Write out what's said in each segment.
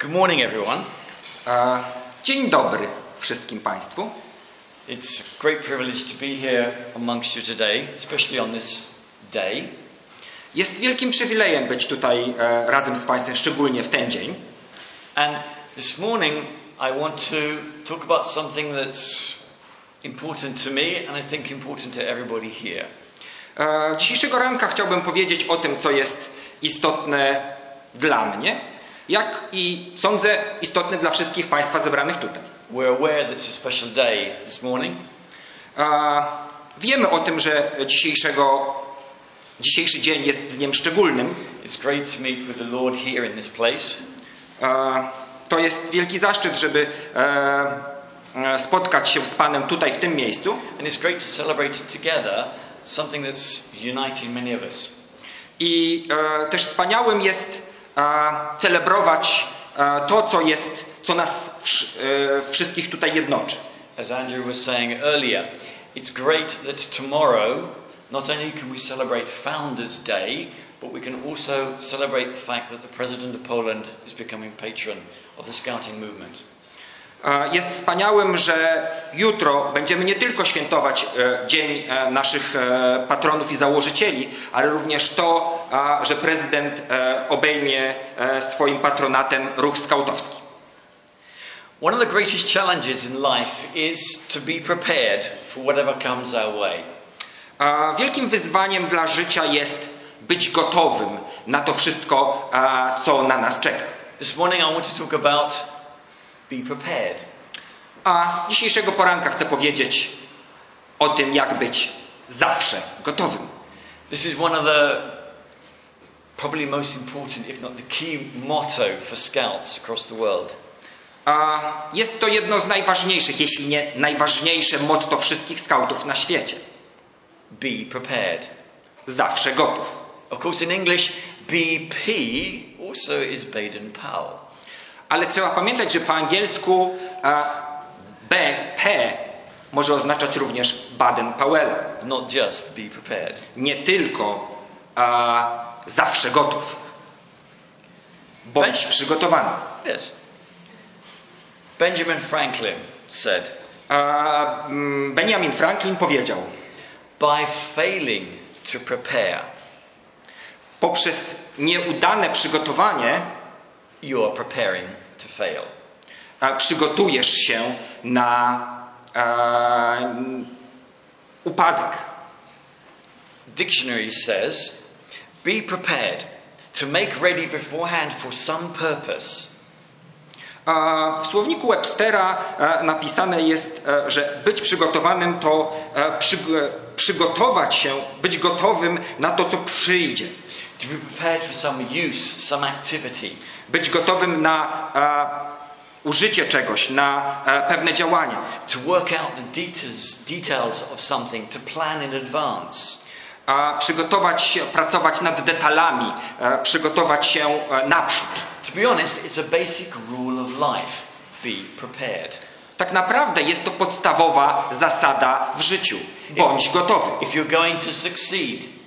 Good morning, everyone. Dzień dobry wszystkim Państwu. It's a great privilege to be here amongst you today, especially on this day. Jest wielkim przywilejem być tutaj e, razem z Państwem, szczególnie w ten dzień. And this morning, I want to talk about something that's important to me and I think important to everybody here. E, Dzisiejszego ranka chciałbym powiedzieć o tym, co jest istotne dla mnie, jak i sądzę istotne dla wszystkich Państwa zebranych tutaj. We're aware that it's a special day this morning. Wiemy o tym, że dzisiejszego, dzisiejszy dzień jest dniem szczególnym. It's great to meet with the Lord here in this place. To jest wielki zaszczyt, żeby e, e, spotkać się z Panem tutaj w tym miejscu. And it's great to celebrate together something that's uniting many of us. I e, też wspaniałym jest celebrować e, to, co jest, co nas e, wszystkich tutaj jednoczy. As Andrew was saying earlier, it's great that tomorrow not only can we celebrate Founders' Day, but we can also celebrate the fact that the President of Poland is becoming patron of the Scouting movement. E, Jest wspaniałym, że jutro będziemy nie tylko świętować e, Dzień e, naszych patronów i założycieli, ale również to, że prezydent obejmie swoim patronatem ruch skautowski. One of the greatest challenges in life is to be prepared for whatever comes our way. Wielkim wyzwaniem dla życia jest być gotowym na to wszystko, co na nas czeka. This morning I want to talk about be prepared. A dzisiejszego poranka chcę powiedzieć o tym, jak być zawsze gotowym. This is one of the probably most important, if not the key motto for scouts across the world. A jest to jedno z najważniejszych, jeśli nie najważniejsze motto wszystkich skautów na świecie. Be prepared. Zawsze gotów. Of course, in English, BP also is Baden Powell. Ale trzeba pamiętać, że po angielsku a, BP może oznaczać również Baden-Powell. Not just be prepared. Nie tylko a, zawsze gotów. Bądź przygotowany. Yes. Benjamin Franklin said, A, mm, Benjamin Franklin powiedział, by failing to prepare, poprzez nieudane przygotowanie you are preparing to fail. a, przygotujesz się na n- upadek. Dictionary says, be prepared to make ready beforehand for some purpose. W słowniku Webstera e, napisane jest, e, że być przygotowanym to e, przyg- przygotować się, być gotowym na to, co przyjdzie. To be prepared for some use, some activity. Być gotowym na e, użycie czegoś, na e, pewne działanie. To work out the details, details of something, to plan in advance. A przygotować się, pracować nad detalami, e, przygotować się e, naprzód. To be honest, it's a basic rule of life. Be prepared. Tak naprawdę jest to podstawowa zasada w życiu. Bądź gotowy. If you're going to succeed,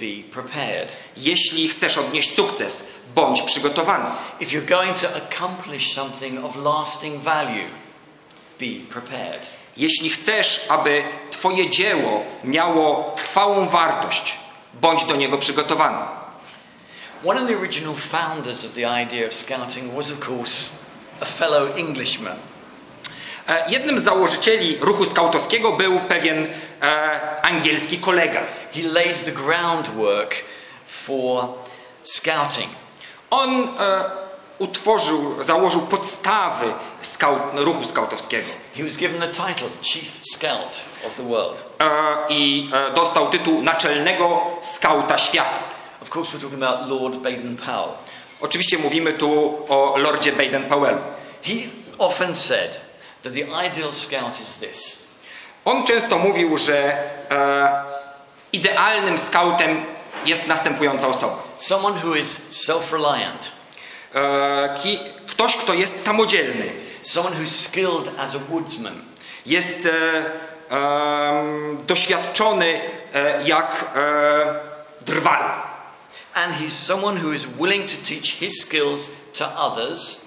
be prepared. Jeśli chcesz odnieść sukces, bądź przygotowany. If you're going to accomplish something of lasting value, be prepared. Jeśli chcesz, aby Twoje dzieło miało trwałą wartość, bądź do niego przygotowany. One of the original founders of the idea of scouting was, of course, a fellow Englishman. E, Jednym z założycieli ruchu skautowskiego był pewien e, angielski kolega. He laid the groundwork for scouting. On e, utworzył, założył podstawy skaut, ruchu skautowskiego He was given the title Chief Scout of the world. i dostał tytuł naczelnego skauta świata. Of course, we're talking about Lord Baden-Powell. Oczywiście mówimy tu o Lordzie Baden-Powellu. He often said that the ideal scout is this On często mówił, że e, idealnym skautem jest następująca osoba. someone who is self reliant, E, ki, ktoś, kto jest samodzielny, someone who's skilled as a woodsman, jest e, doświadczony e, jak e, drwal. and he's someone who is willing to teach his skills to others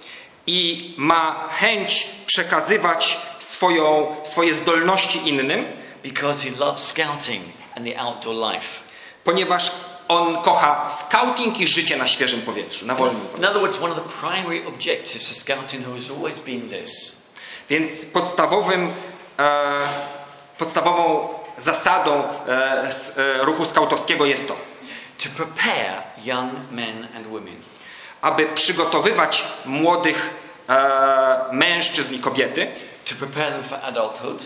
i ma chęć przekazywać swoją, swoje zdolności innym, because he loves scouting and the outdoor life. ponieważ on kocha scouting i życie na świeżym powietrzu, na wolnym. In other words, one of the primary objectives of scouting has always been this Więc podstawowym, e, podstawową zasadą e, s- e, ruchu skautowskiego jest to, to prepare young men and women aby przygotowywać młodych e, mężczyzn i kobiety, to prepare them for adulthood,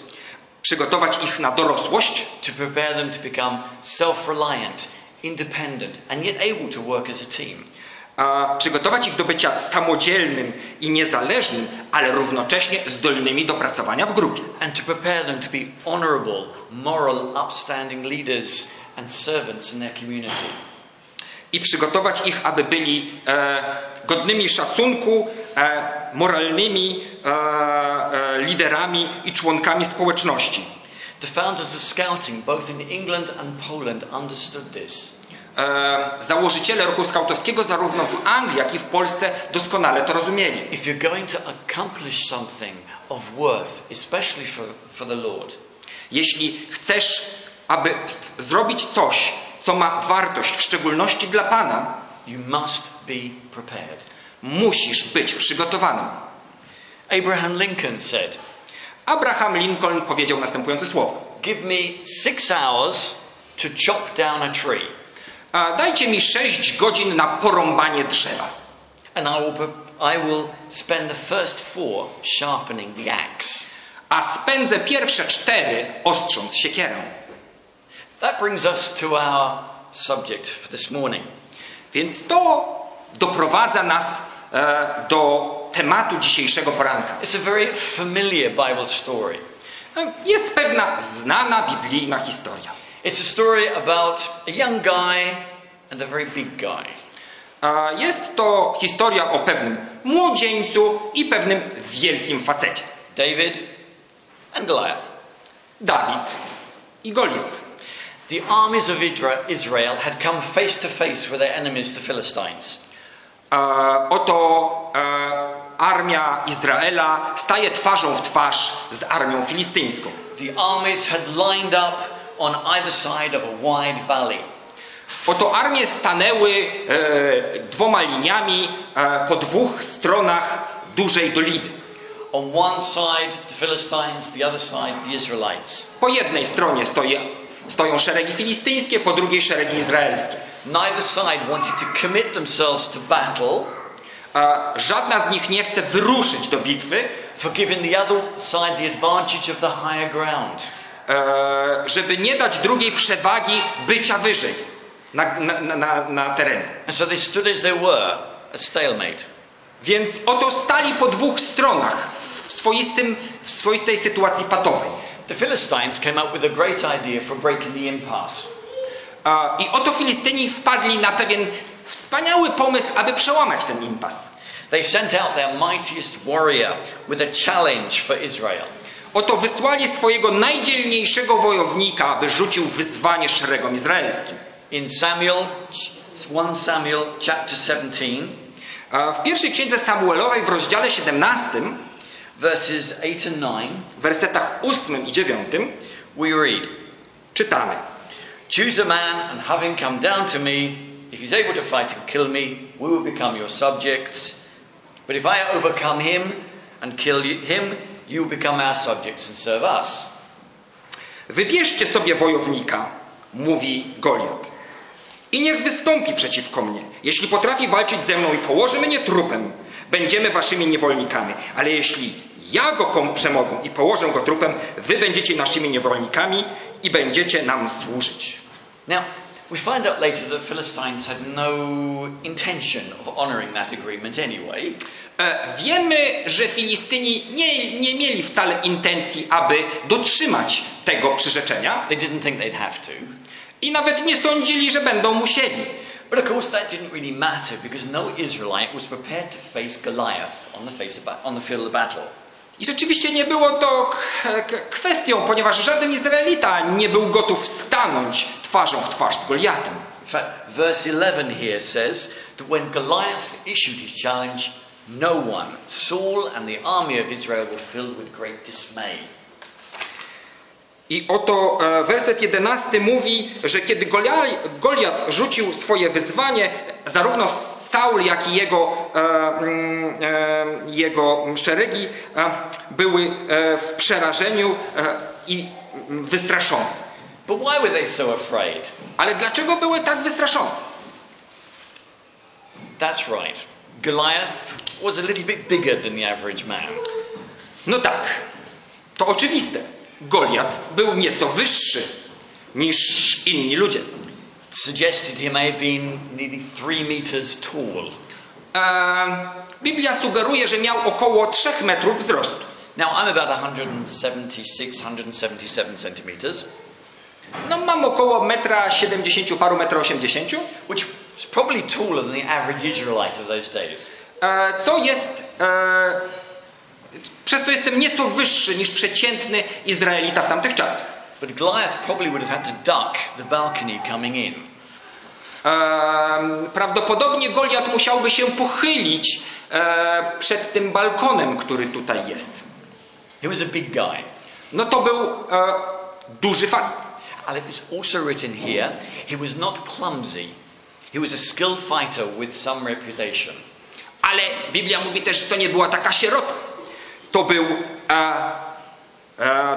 przygotować ich na dorosłość, to prepare them to become self reliant, independent, and yet able to work as a team. a przygotować ich do bycia samodzielnym i niezależnym, ale równocześnie zdolnymi do pracowania w grupie. And to prepare them to be honourable, moral, upstanding leaders and servants in their community. I przygotować ich, aby byli e, godnymi szacunku, e, moralnymi e, liderami i członkami społeczności. The founders of Scouting, both in England and Poland, understood this. E, założyciele ruchu skautowskiego zarówno w Anglii, jak i w Polsce doskonale to rozumieli. If you're going to accomplish something of worth, especially for, for the Lord, Jeśli chcesz, aby zrobić coś, co ma wartość, w szczególności dla Pana, you must be prepared. musisz być przygotowanym. Abraham Lincoln said, Abraham Lincoln powiedział następujące słowo. Give me six hours to chop down a tree, A dajcie mi 6 godzin na porąbanie drzewa, and I will, I will spend the first four sharpening the axe. a spędzę pierwsze cztery ostrząc siekierę. That brings us to our subject for this morning. Więc to doprowadza nas e, do tematu dzisiejszego poranka. It's a very familiar Bible story. E, Jest pewna znana biblijna historia. It's a story about a young guy and a very big guy. A Jest to historia o pewnym młodzieńcu i pewnym wielkim facecie. David and Goliath. Dawid i Goliat. The armies of Israel had come face to face with their enemies, the Philistines. E, Oto e, armia Izraela staje twarzą w twarz z armią filistyńską. The armies had lined up on either side of a wide valley. Oto armie stanęły e, dwoma liniami e, po dwóch stronach dużej doliny. On one side, the Philistines, the other side, the Israelites. Po jednej stronie stoi, stoją szeregi filistyńskie, po drugiej szeregi izraelskie. Neither side wanted to commit themselves to battle, A żadna z nich nie chce wyruszyć do bitwy, for giving the other side the advantage of the higher ground. e, żeby nie dać drugiej przewagi bycia wyżej na, na, na- na, terenie. And so they stood as they were, at stalemate. Więc oto stali po dwóch stronach w, swoistym, w swoistej sytuacji patowej. The Philistines came up with a great idea for breaking the impasse. A, I oto Filistyni wpadli na pewien wspaniały pomysł, aby przełamać ten impas. They sent out their mightiest warrior with a challenge for Israel. Oto wysłali swojego najdzielniejszego wojownika, aby rzucił wyzwanie szeregom izraelskim. In Samuel, 1 Samuel chapter 17, A W pierwszej księdze Samuelowej w rozdziale 17, verses 8 and 9, w wersetach 8 i 9 we read, czytamy. Choose a man and have him come down to me. If he's able to fight and kill me, we will become your subjects. But if I overcome him and kill you- him, you will become our subjects and serve us. Wybierzcie sobie wojownika, mówi Goliat. I niech wystąpi przeciwko mnie. Jeśli potrafi walczyć ze mną i położy mnie trupem, będziemy waszymi niewolnikami. Ale jeśli ja go przemogę i położę go trupem, wy będziecie naszymi niewolnikami i będziecie nam służyć. Now, we find out later that Philistines had no intention of honouring that agreement anyway. E, Wiemy, że Filistyni nie, nie mieli wcale intencji, aby dotrzymać tego przyrzeczenia They didn't think they'd have to. i nawet nie sądzili, że będą musieli. But of course, that didn't really matter because no Israelite was prepared to face Goliath on the, face of on the field of battle. I rzeczywiście nie było to kwestią, ponieważ żaden Izraelita nie był gotów stanąć twarzą w twarz z Goliatem. Verse 11 here says that when Goliath issued his challenge, No one. Saul and the army of Israel were filled with great dismay. I oto e, werset 11 mówi, że kiedy Golia- Goliat rzucił swoje wyzwanie, zarówno Saul, jak i jego, e, mm, e, jego szeregi e, były w przerażeniu i wystraszone. But why were they so afraid? Ale dlaczego były tak wystraszone? That's right. Goliath was a little bit bigger than the average man. No tak, to oczywiste. Goliat był nieco wyższy niż inni ludzie. Suggested he may have been nearly three meters tall. E, Biblia sugeruje, że miał około 3 metrów wzrostu. Now I'm about 176, 177 centimeters, No mam około metra 70, paru metra 80, which is probably taller than the average Israelite of those days. e, co jest, e, przez to jestem nieco wyższy niż przeciętny Izraelita w tamtych czasach. But Goliath probably would have had to duck the balcony coming in. E, prawdopodobnie Goliat musiałby się pochylić e, przed tym balkonem, który tutaj jest. He was a big guy. No to był e, duży facet. And it was also written here, he was not clumsy. He was a skilled fighter with some reputation. Ale Biblia mówi też, że to nie była taka sierota. To był e,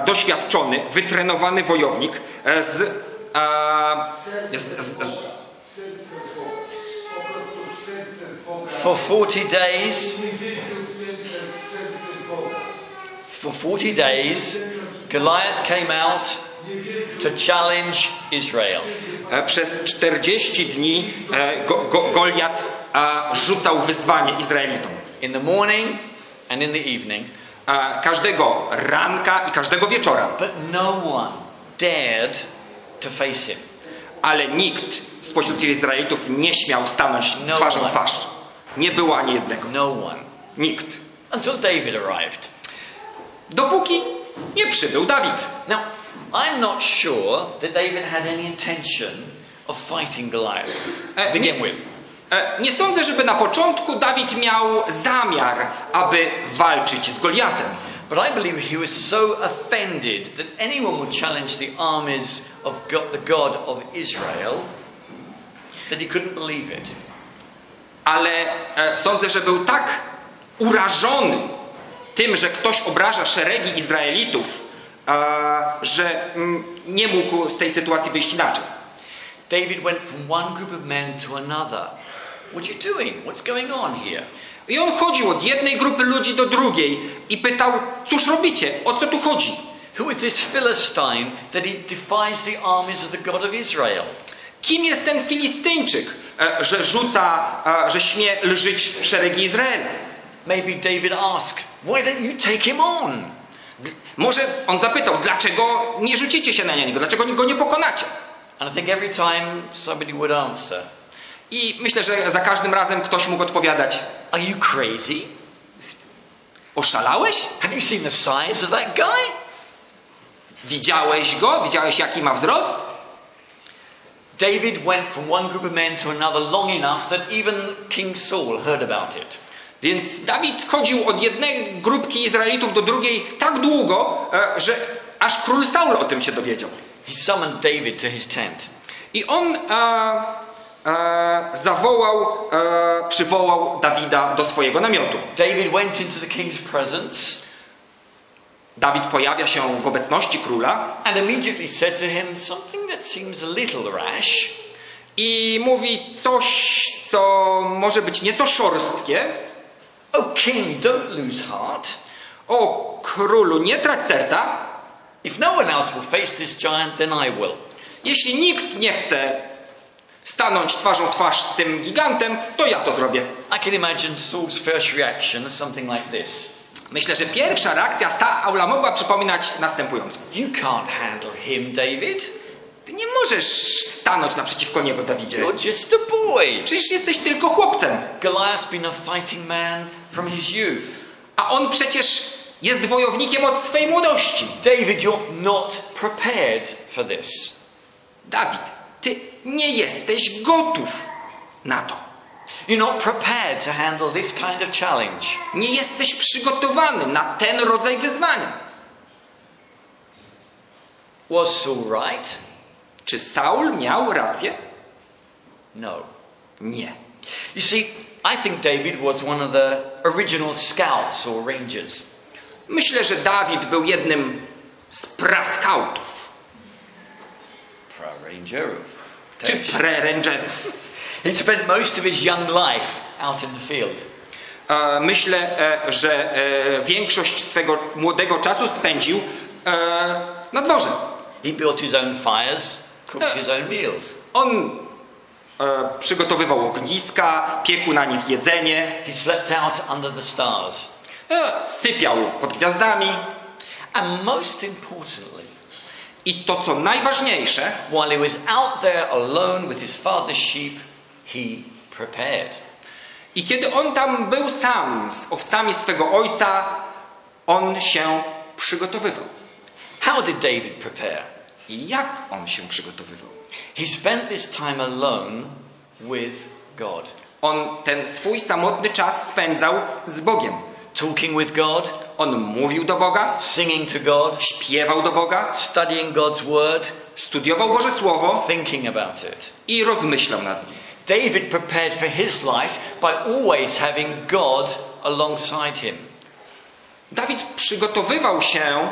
doświadczony, wytrenowany wojownik e, z, e, z, z, z. For 40 days, for 40 days, Goliath came out to challenge Israel. e, przez 40 dni e, go, go, Goliat e, rzucał wyzwanie Izraelitom. In the morning and in the evening, E, każdego ranka i każdego wieczora. but no one dared to face him. Ale nikt spośród Izraelitów nie śmiał stanąć No twarzą w twarz. Nie było ani jednego. No one. Nikt. Until David arrived. Dopóki nie przybył Dawid. Now, I'm not sure that David had any intention of fighting Goliath to Uh, begin with. E, Nie sądzę, żeby na początku Dawid miał zamiar, aby walczyć z Goliatem. But I believe he was so offended that anyone would challenge the armies of God, the God of Israel that he couldn't believe it. Ale e, sądzę, że był tak urażony tym, że ktoś obraża szeregi Izraelitów, e, że mm, nie mógł z tej sytuacji wyjść inaczej. David went from one group of men to another. What are you doing? What's going on here? I on chodził od jednej grupy ludzi do drugiej i pytał, cóż robicie, o co tu chodzi? Who is this Philistine that he defies the armies of the God of Israel? Kim jest ten Filistyńczyk, e, że rzuca, e, że śmie lżyć szeregi Izraela? Maybe David asked, Why don't you take him on? Może on zapytał, dlaczego nie rzucicie się na niego, dlaczego go nie pokonacie? And I think every time somebody would answer, I myślę, że za każdym razem ktoś mógł odpowiadać, Are you crazy? oszalałeś? Have you seen the size of that guy? Widziałeś go? Widziałeś jaki ma wzrost? David went from one group of men to another long enough that even King Saul heard about it. Więc Dawid chodził od jednej grupki Izraelitów do drugiej tak długo, e, że aż król Saul o tym się dowiedział. He summoned David to his tent. I on e, e, zawołał, e, przywołał Dawida do swojego namiotu. David went into the king's presence Dawid pojawia się w obecności króla and immediately said to him something that seems a little rash. i mówi coś, co może być nieco szorstkie. Oh, king, don't lose heart. O królu, nie trać serca. If no one else will face this giant, then I will. Jeśli nikt nie chce stanąć twarzą w twarz z tym gigantem, to ja to zrobię. I can imagine Saul's first reaction something like this Myślę, że pierwsza reakcja Saula mogła przypominać następującą. You can't handle him, David. Ty nie możesz stanąć naprzeciwko niego, Dawidzie. You're just a boy. Przecież jesteś tylko chłopcem. Goliath's been a fighting man from his youth. A on przecież jest wojownikiem od swej młodości. David, you're not prepared for this. Dawid, ty nie jesteś gotów na to. You You're not prepared to handle this kind of challenge. Nie jesteś przygotowany na ten rodzaj wyzwania. Was Saul right? Czy Saul miał rację? No. Nie. You see, I think David was one of the original scouts or rangers. Myślę, że Dawid był jednym z praskautów, Pra-rangerów. czy prerangerów. He'd spent most of his young life out in the field. Myślę, e, że e, większość swego młodego czasu spędził e, na dworze. He built his own fires, cooked his own meals. On przygotowywał ogniska, piekł na nich jedzenie, He slept out under the stars. sypiał pod gwiazdami And most importantly, i to, co najważniejsze, while he was out there alone with his father's sheep, he prepared. i kiedy on tam był sam z owcami swego ojca, on się przygotowywał. How did David prepare? I jak on się przygotowywał? He spent this time alone with God, On ten swój samotny czas spędzał z Bogiem. Talking with God, On mówił do Boga, singing to God, śpiewał do Boga, studying God's word, studiował Boże Słowo thinking about it. i rozmyślał nad nim. David prepared for his life by always having God alongside him. Dawid przygotowywał się,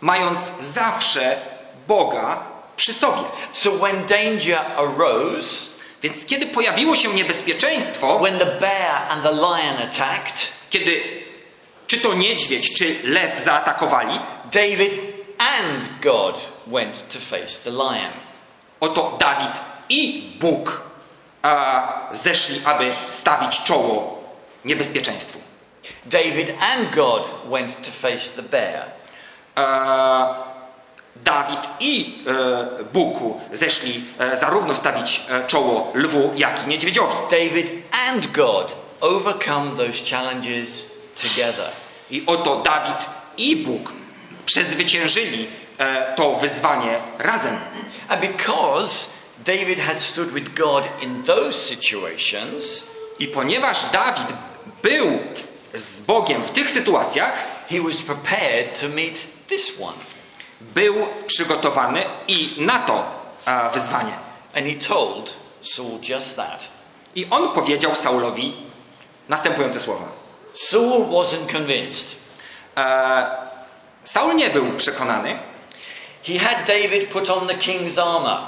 mając zawsze Boga przy sobie. So when danger arose, Więc kiedy pojawiło się niebezpieczeństwo, when the bear and the lion attacked, kiedy czy to niedźwiedź, czy lew zaatakowali, David and God went to face the lion. oto Dawid i Bóg a, zeszli, aby stawić czoło niebezpieczeństwu. David and God went to face the bear. E, Dawid i e, Bóg zeszli e, zarówno stawić e, czoło lwu, jak i niedźwiedziowi. David and God overcome those challenges together. I oto Dawid i Bóg przezwyciężyli e, to wyzwanie razem. And because David had stood with God in those situations, I ponieważ Dawid był z Bogiem w tych sytuacjach, he was prepared to meet this one. był przygotowany i na to e, wyzwanie. And he told Saul just that. I on powiedział Saulowi następujące słowa. Saul wasn't convinced. E, Saul nie był przekonany. He had David put on the king's armor,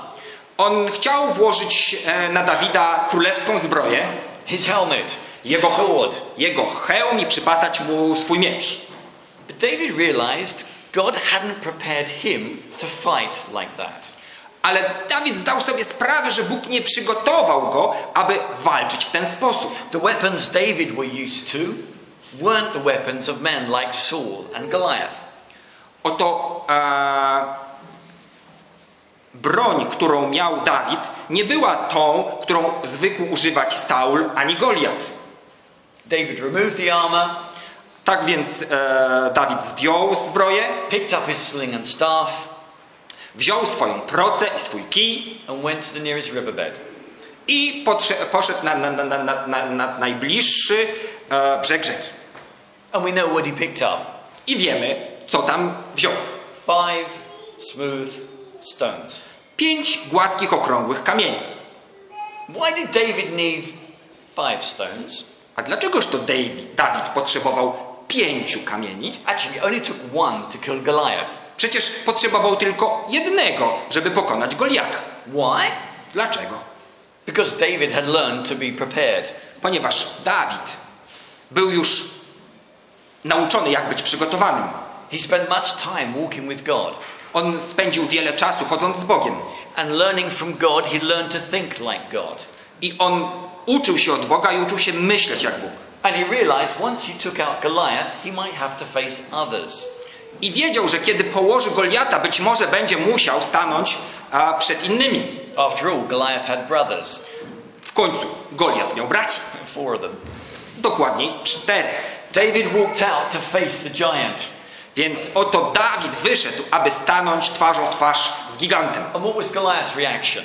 On chciał włożyć e, na Dawida królewską zbroję, his helmet, jego, sword. jego hełm i przypasać mu swój miecz. But David realized God hadn't prepared him to fight like that. Ale Dawid zdał sobie sprawę, że Bóg nie przygotował go, aby walczyć w ten sposób. The weapons David were used to weren't the weapons of men like Saul and Goliath. Oto e, broń, którą miał Dawid, nie była tą, którą zwykł używać Saul ani Goliat. David removed the armor, Tak więc e, Dawid zdjął zbroję, picked up his sling and staff, wziął swoją procę i swój kij and went to the nearest riverbed. i poszedł na, na, na, na najbliższy e, brzeg rzeki. And we know what he picked up I wiemy, co tam wziął. five smooth stones. Pięć gładkich, okrągłych kamieni. Why did David need five stones? A dlaczegoż to David, Dawid potrzebował pięciu kamieni? Actually, only took one to kill Goliath. Przecież potrzebował tylko jednego, żeby pokonać Goliata. Why? Dlaczego? Because David had learned to be prepared. Ponieważ Dawid był już nauczony, jak być przygotowanym. He spent much time walking with God. On spędził wiele czasu chodząc z Bogiem. And learning from God, he learned to think like God. I on uczył się od Boga i uczył się myśleć jak Bóg. And he realized once he took out Goliath, he might have to face others. I wiedział, że kiedy położy Goliata, być może będzie musiał stanąć a, przed innymi. After all, Goliath had brothers, W końcu Goliat miał braci. four of them. Dokładniej czterech. David walked out to face the giant. Więc oto Dawid wyszedł, aby stanąć twarzą w twarz z gigantem. And what was Goliath's reaction?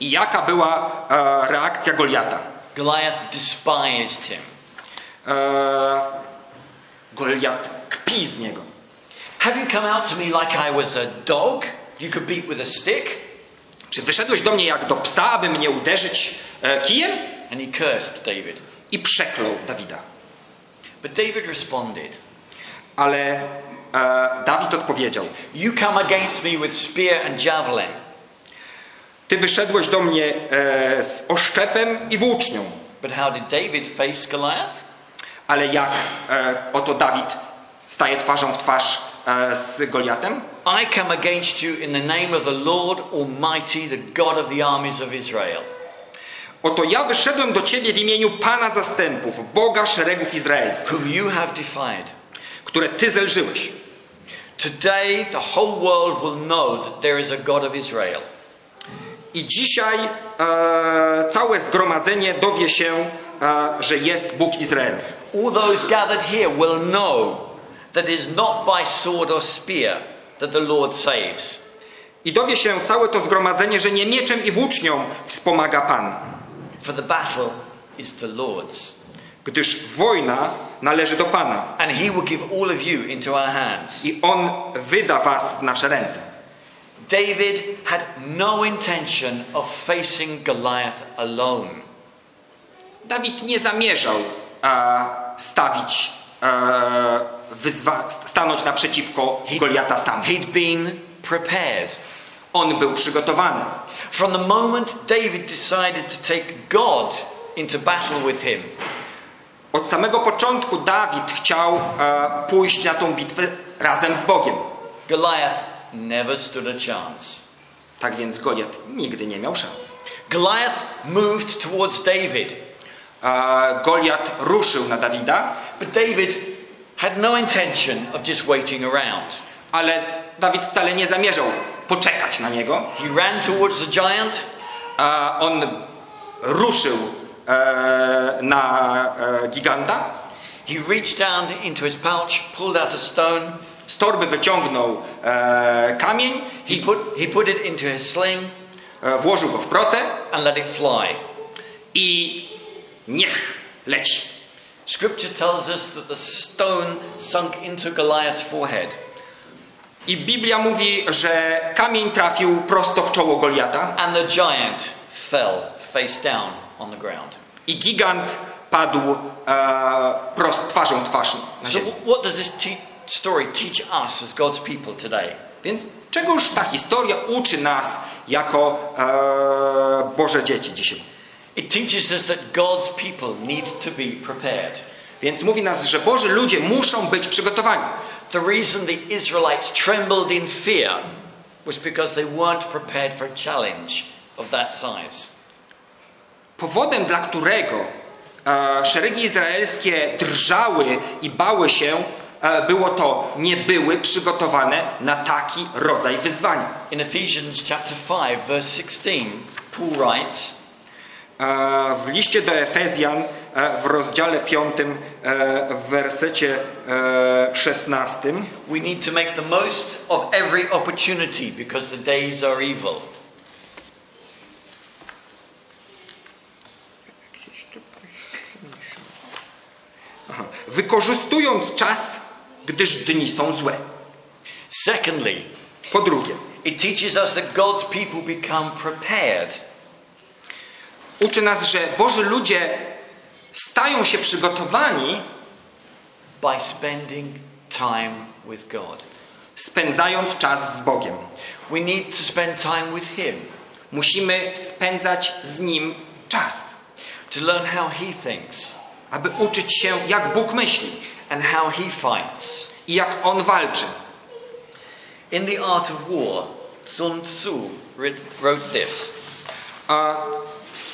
I jaka była e, reakcja Goliata? Goliath despised him. E, Goliat kpi z niego. Have you come out to me like I was a dog you could beat with a stick? Czy wyszedłeś do mnie jak do psa, aby mnie uderzyć e, kijem? And he cursed David. I przeklął Dawida. But David responded, Ale e, Dawid odpowiedział: You come against me with spear and javelin, Ty wyszedłeś do mnie e, z oszczepem i włócznią. but how did David face Goliath? Ale jak e, oto Dawid staje twarzą w twarz e, z Goliatem? I come against you in the name of the Lord Almighty, the God of the armies of Israel. Oto ja wyszedłem do ciebie w imieniu Pana zastępów, Boga szeregów izraelskich, whom you have defied. które ty zelżyłeś. Today, the whole world will know that there is a God of Israel. I dzisiaj e, całe zgromadzenie dowie się, e, że jest Bóg Izraela. All those gathered here will know that it is not by sword or spear that the Lord saves, I dowie się całe to zgromadzenie, że nie mieczem i włócznią wspomaga Pan, for the battle is the Lord's. gdyż wojna należy do Pana And He will give all of you into our hands. i On wyda was w nasze ręce. David had no intention of facing Goliath alone. Dawid nie zamierzał e, stawić, e, wyzwa, stanąć naprzeciwko Goliata sam. He'd been prepared. On był przygotowany. From the moment David decided to take God into battle with him, Od samego początku Dawid chciał e, pójść na tą bitwę razem z Bogiem. Goliath never stood a chance. Tak więc Goliat nigdy nie miał szans. Goliath moved towards David, E, Goliat ruszył na Dawida, but David had no intention of just waiting around. ale Dawid wcale nie zamierzał poczekać na niego. He ran towards the giant, on ruszył e, na e, giganta, he reached down into his pouch, pulled out a stone, z torby wyciągnął e, kamień he put, he put it into his sling włożył go w proce and let it fly. i niech leci. Scripture tells us that the stone sunk into Goliath's forehead. I Biblia mówi, że kamień trafił prosto w czoło Goliata And the giant fell face down on the ground. i gigant padł e, prost twarzą w twarz na So, what does this te- story teach us as God's people today? Więc czegoż ta historia uczy nas jako e, Boże dzieci dzisiaj? It teaches us that God's people need to be prepared. Więc mówi nas, że Boży ludzie muszą być przygotowani. The reason the Israelites trembled in fear was because they weren't prepared for a challenge of that size. Powodem, dla którego e, szeregi izraelskie drżały i bały się, e, było to, nie były przygotowane na taki rodzaj wyzwania. In Ephesians chapter 5 verse 16, Paul writes, W liście do Efezjan e, w rozdziale 5, e, w wersecie e, 16 We need to make the most of every opportunity because the days are evil. Aha. wykorzystując czas, gdyż dni są złe. Secondly, Po drugie, it teaches us that God's people become prepared uczy nas, że Boży ludzie stają się przygotowani, by spending time with God. spędzając czas z Bogiem. We need to spend time with Him Musimy spędzać z Nim czas, to learn how He thinks aby uczyć się, jak Bóg myśli and how He fights. i jak On walczy. In The Art of War, Sun Tzu wrote this A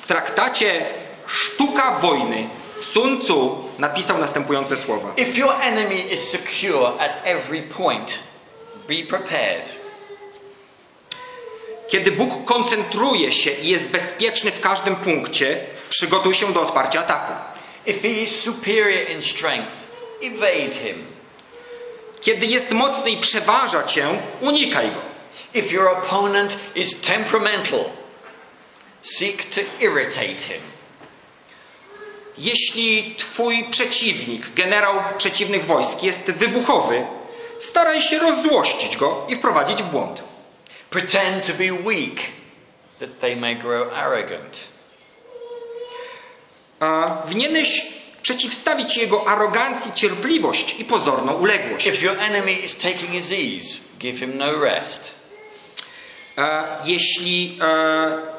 w traktacie Sztuka wojny Sun Tzu napisał następujące słowa. If your enemy is secure at every point, be prepared. Kiedy Bóg koncentruje się i jest bezpieczny w każdym punkcie, przygotuj się do odparcia ataku. If he is superior in strength, evade him. Kiedy jest mocny i przeważa cię, unikaj go. If your opponent is temperamental, seek to irritate him. Jeśli twój przeciwnik, generał przeciwnych wojsk jest wybuchowy, staraj się rozzłościć go i wprowadzić w błąd. Pretend to be weak, that they may grow arrogant. A Winieneś przeciwstawić jego arogancji cierpliwość i pozorną uległość. If your enemy is taking his ease, give him no rest. E, Jeśli e,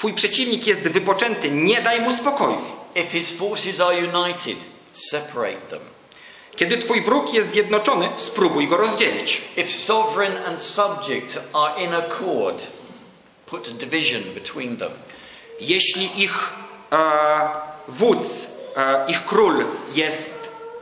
twój przeciwnik jest wypoczęty, nie daj mu spokoju. If his forces are united, separate them. Kiedy twój wróg jest zjednoczony, spróbuj go rozdzielić. If sovereign and subject are in accord, put a division between them. Jeśli ich e, wódz, e, ich król jest,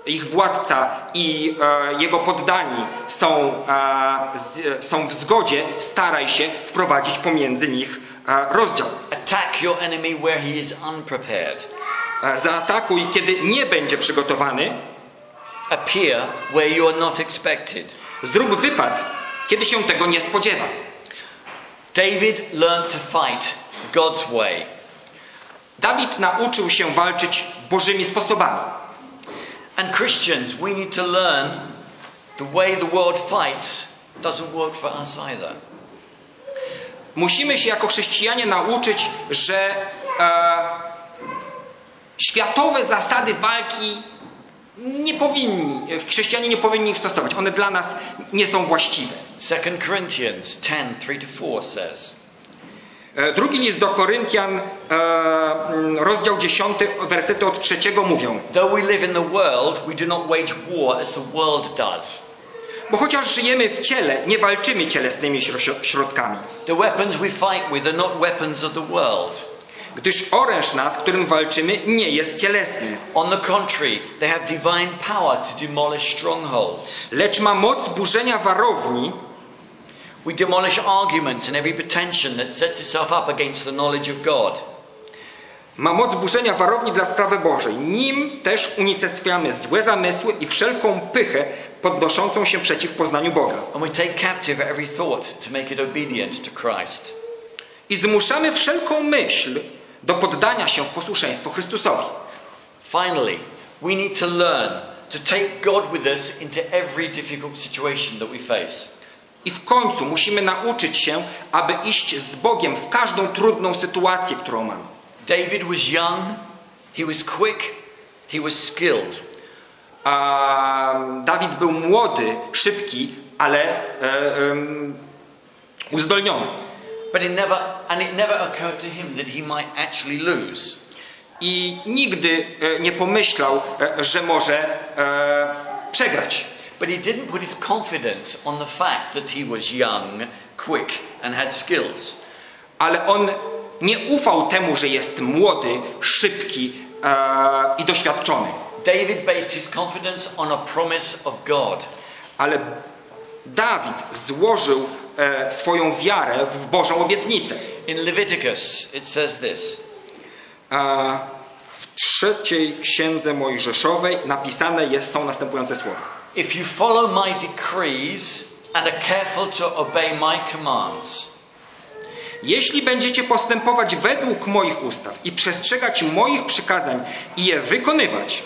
ich władca i e, jego poddani są, e, z, są w zgodzie, staraj się wprowadzić pomiędzy nich e, rozdział. Attack your enemy where he is unprepared. E, zaatakuj, kiedy nie będzie przygotowany. Appear where you are not expected. Zrób wypad, kiedy się tego nie spodziewa. David learned to fight God's way. Dawid nauczył się walczyć Bożymi sposobami. And Christians, we need to learn the way the world fights doesn't work for us either. Musimy się jako chrześcijanie nauczyć, że e, światowe zasady walki nie powinni, chrześcijanie nie powinni ich stosować. One dla nas nie są właściwe. 2 Corinthians 10 3 to 4 says, Drugi list do Koryntian, e, mm, rozdział 10, wersety od trzeciego mówią. Though we live in the world, we do not wage war as the world does. Bo chociaż żyjemy w ciele, nie walczymy cielesnymi śro- środkami. The weapons we fight with are not weapons of the world. Gdyż oręż nas, którym walczymy, nie jest cielesny, On the contrary, they have divine power to demolish strongholds. lecz ma moc burzenia warowni, We demolish arguments and every pretension that sets itself up against the knowledge of God. ma moc burzenia warowni dla sprawy Bożej. Nim też unicestwiamy złe zamysły i wszelką pychę podnoszącą się przeciw poznaniu Boga. And we take captive every thought to make it obedient to Christ. I zmuszamy wszelką myśl do poddania się w posłuszeństwo Chrystusowi. Finally, we need to learn to take God with us into every difficult situation that we face. I w końcu musimy nauczyć się, aby iść z Bogiem w każdą trudną sytuację, którą mamy. David was young, he was quick, he was skilled. A Dawid był młody, szybki, ale e, em, uzdolniony. But it never, and it never occurred to him that he might actually lose. I nigdy e, nie pomyślał, e, że może e, przegrać. But he didn't put his confidence on the fact that he was young, quick, and had skills. Ale on nie ufał temu, że jest młody, szybki e, i doświadczony. David based his confidence on a promise of God. Ale Dawid złożył e, swoją wiarę w Bożą obietnicę. In Leviticus, it says this A w trzeciej księdze Mojżeszowej napisane jest, są następujące słowa. If you follow my decrees and are careful to obey my commands, Jeśli będziecie postępować według moich ustaw i przestrzegać moich przykazań i je wykonywać,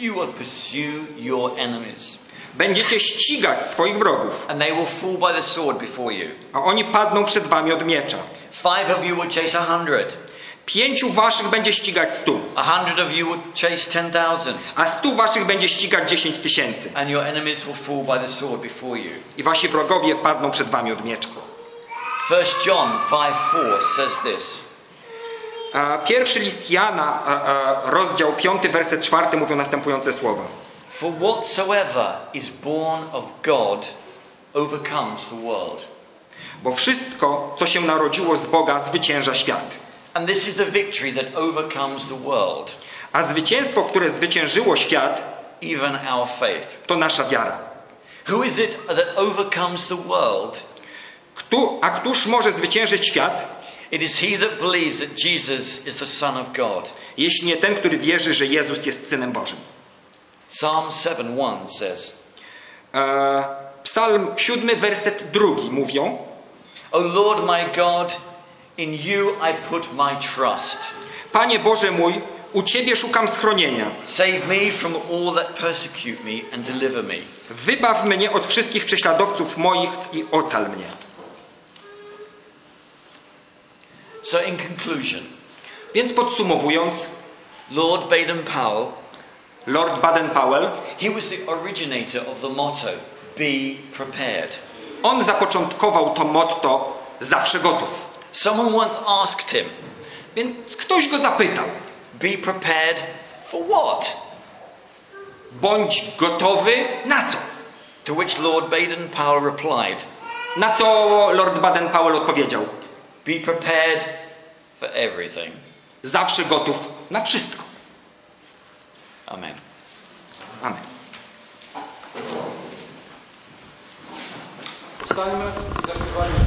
you will pursue your enemies, będziecie ścigać swoich wrogów, and they will fall by the sword before you. a oni padną przed wami od miecza. Five of you will chase a hundred, Pięciu waszych będzie ścigać stu, a hundred of you will chase ten thousand, a stu waszych będzie ścigać dziesięć tysięcy. and your enemies will fall by the sword before you. I wasi wrogowie padną przed wami od miecza. 1 John 5 4 says this Pierwszy list Jana, rozdział 5, werset 4 mówią następujące słowa. For whatsoever is born of God overcomes the world. Bo wszystko, co się narodziło z Boga, zwycięża świat. And this is the victory that overcomes the world, A zwycięstwo, które zwyciężyło świat, even our faith. to nasza wiara. Who is it that overcomes the world? Kto, a któż może zwyciężyć świat, It is he that believes that Jesus is the Son of God. jeśli nie ten, który wierzy, że Jezus jest Synem Bożym? Psalm 7:1 says, E, Psalm 7, werset 2 mówią O Lord my God, in you I put my trust. Panie Boże mój, u Ciebie szukam schronienia. Save me from all that persecute me and deliver me. Wybaw mnie od wszystkich prześladowców moich i ocal mnie. So, in conclusion, Więc podsumowując, Lord Baden-Powell, Lord Baden-Powell, he was the originator of the motto, be prepared. on zapoczątkował to motto zawsze gotów. Someone once asked him, Więc ktoś go zapytał, be prepared for what? bądź gotowy na co? To which Lord Baden-Powell replied, Na co Lord Baden-Powell odpowiedział? be prepared for everything. Zawsze gotów na wszystko. Amen. Amen. Stańmy i zaśpiewajmy.